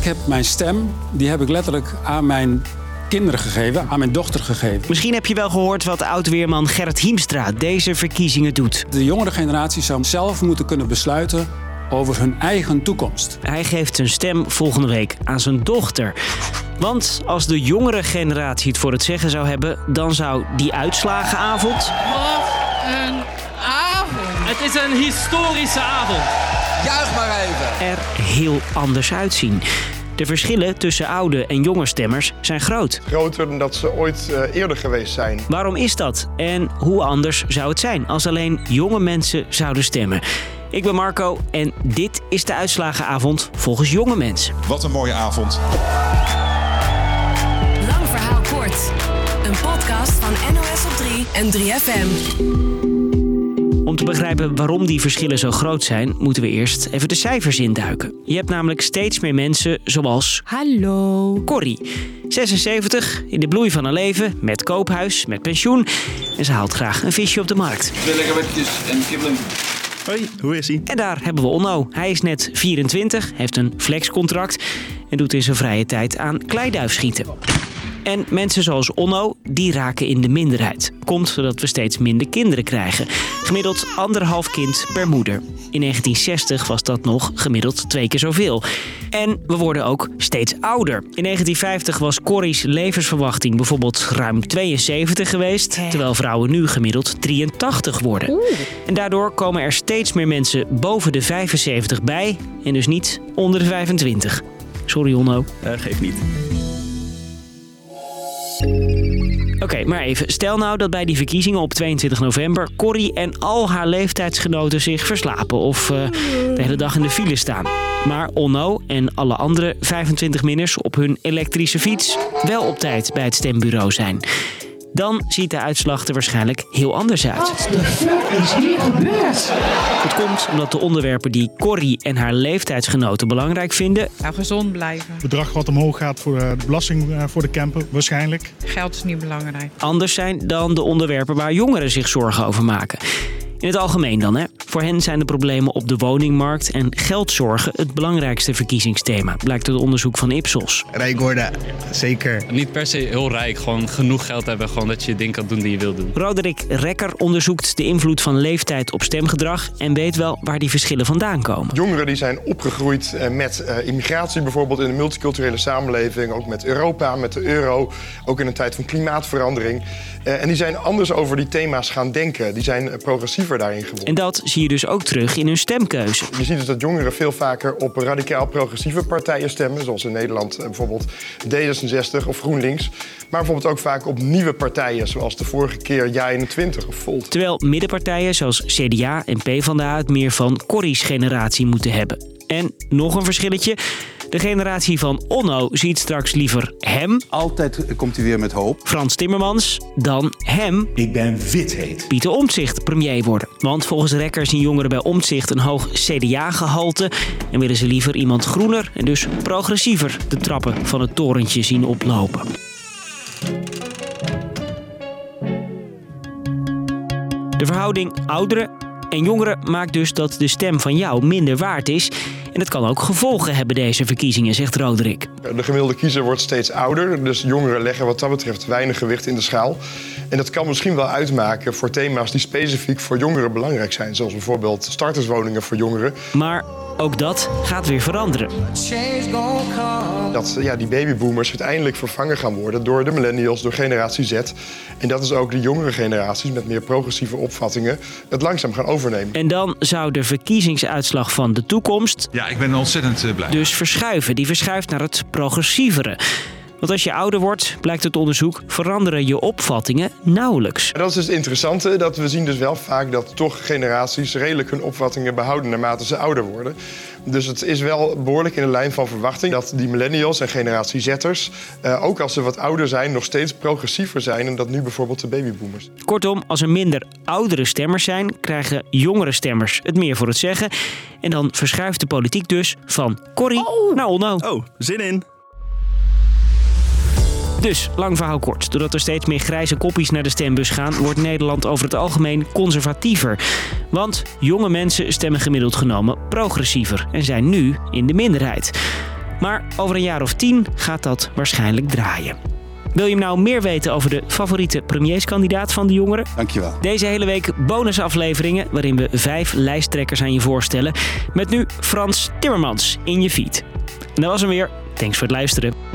Ik heb mijn stem, die heb ik letterlijk aan mijn kinderen gegeven, aan mijn dochter gegeven. Misschien heb je wel gehoord wat oud-weerman Gerrit Hiemstra deze verkiezingen doet. De jongere generatie zou zelf moeten kunnen besluiten over hun eigen toekomst. Hij geeft zijn stem volgende week aan zijn dochter. Want als de jongere generatie het voor het zeggen zou hebben, dan zou die uitslagenavond. Wat een avond! Het is een historische avond. Juich maar even! er heel anders uitzien. De verschillen tussen oude en jonge stemmers zijn groot. groter dan dat ze ooit eh, eerder geweest zijn. Waarom is dat? En hoe anders zou het zijn als alleen jonge mensen zouden stemmen? Ik ben Marco en dit is de uitslagenavond volgens jonge mensen. Wat een mooie avond. Lang verhaal kort. Een podcast van NOS op 3 en 3FM. Om te begrijpen waarom die verschillen zo groot zijn, moeten we eerst even de cijfers induiken. Je hebt namelijk steeds meer mensen zoals Hallo. Corrie. 76, in de bloei van haar leven, met koophuis, met pensioen. En ze haalt graag een visje op de markt. Twee lekker wetjes en kibbeling. Hoi, hoe is ie? En daar hebben we Onno. Hij is net 24, heeft een flexcontract en doet in zijn vrije tijd aan kleiduifschieten. En mensen zoals Onno, die raken in de minderheid. Komt doordat we steeds minder kinderen krijgen. Gemiddeld anderhalf kind per moeder. In 1960 was dat nog gemiddeld twee keer zoveel. En we worden ook steeds ouder. In 1950 was Corrie's levensverwachting bijvoorbeeld ruim 72 geweest. Terwijl vrouwen nu gemiddeld 83 worden. En daardoor komen er steeds meer mensen boven de 75 bij. En dus niet onder de 25. Sorry Onno. Uh, geef niet. Oké, maar even. Stel nou dat bij die verkiezingen op 22 november Corrie en al haar leeftijdsgenoten zich verslapen of eh, de hele dag in de file staan. Maar Onno en alle andere 25-minners op hun elektrische fiets wel op tijd bij het stembureau zijn. Dan ziet de uitslag er waarschijnlijk heel anders uit. Het komt omdat de onderwerpen die Corrie en haar leeftijdsgenoten belangrijk vinden, Nou, gezond blijven. bedrag wat omhoog gaat voor de belasting eh, voor de camper, waarschijnlijk. Geld is niet belangrijk. anders zijn dan de onderwerpen waar jongeren zich zorgen over maken. In het algemeen dan, hè. Voor hen zijn de problemen op de woningmarkt en geldzorgen het belangrijkste verkiezingsthema, blijkt uit onderzoek van Ipsos. Rijk worden, zeker. Niet per se heel rijk, gewoon genoeg geld hebben, gewoon dat je dingen kan doen die je wil doen. Roderick Rekker onderzoekt de invloed van leeftijd op stemgedrag en weet wel waar die verschillen vandaan komen. Jongeren die zijn opgegroeid eh, met eh, immigratie bijvoorbeeld in een multiculturele samenleving, ook met Europa, met de euro, ook in een tijd van klimaatverandering. Eh, en die zijn anders over die thema's gaan denken. Die zijn eh, progressiever daarin geworden. En dat zie je dus ook terug in hun stemkeuze. Je ziet dus dat jongeren veel vaker op radicaal progressieve partijen stemmen, zoals in Nederland eh, bijvoorbeeld D66 of GroenLinks. Maar bijvoorbeeld ook vaak op nieuwe partijen, zoals de vorige keer JA21 of Volt. Terwijl middenpartijen zoals CDA en PvdA het meer van Corrie's generatie moeten hebben. En nog een verschilletje. De generatie van Onno ziet straks liever hem, Altijd komt hij weer met hoop. Frans Timmermans, dan hem, Ik ben wit heet. Pieter Omtzigt, premier worden. Want volgens Rekker zien jongeren bij Omtzigt een hoog CDA-gehalte... en willen ze liever iemand groener en dus progressiever de trappen van het torentje zien oplopen. De verhouding ouderen en jongeren maakt dus dat de stem van jou minder waard is... En het kan ook gevolgen hebben, deze verkiezingen, zegt Roderick. De gemiddelde kiezer wordt steeds ouder, dus jongeren leggen wat dat betreft weinig gewicht in de schaal. En dat kan misschien wel uitmaken voor thema's die specifiek voor jongeren belangrijk zijn, zoals bijvoorbeeld starterswoningen voor jongeren. Maar ook dat gaat weer veranderen. Dat ja, die babyboomers uiteindelijk vervangen gaan worden door de millennials, door generatie Z. En dat is ook de jongere generaties met meer progressieve opvattingen het langzaam gaan overnemen. En dan zou de verkiezingsuitslag van de toekomst Ja, ik ben ontzettend eh, blij. dus verschuiven. Die verschuift naar het progressievere. Want als je ouder wordt, blijkt uit onderzoek, veranderen je opvattingen nauwelijks. En dat is dus het interessante, dat we zien dus wel vaak dat toch generaties redelijk hun opvattingen behouden naarmate ze ouder worden. Dus het is wel behoorlijk in de lijn van verwachting dat die millennials en generatie Z'ers, eh, ook als ze wat ouder zijn, nog steeds progressiever zijn dan dat nu bijvoorbeeld de babyboomers. Kortom, als er minder oudere stemmers zijn, krijgen jongere stemmers het meer voor het zeggen. En dan verschuift de politiek dus van Corrie naar Onno. Oh, zin in. Dus, lang verhaal kort. Doordat er steeds meer grijze koppies naar de stembus gaan, wordt Nederland over het algemeen conservatiever. Want jonge mensen stemmen gemiddeld genomen progressiever en zijn nu in de minderheid. Maar over een jaar of tien gaat dat waarschijnlijk draaien. Wil je nou meer weten over de favoriete premierskandidaat van de jongeren? Dankjewel. Deze hele week bonusafleveringen waarin we vijf lijsttrekkers aan je voorstellen. Met nu Frans Timmermans in je feed. En dat was hem weer. Thanks voor het luisteren.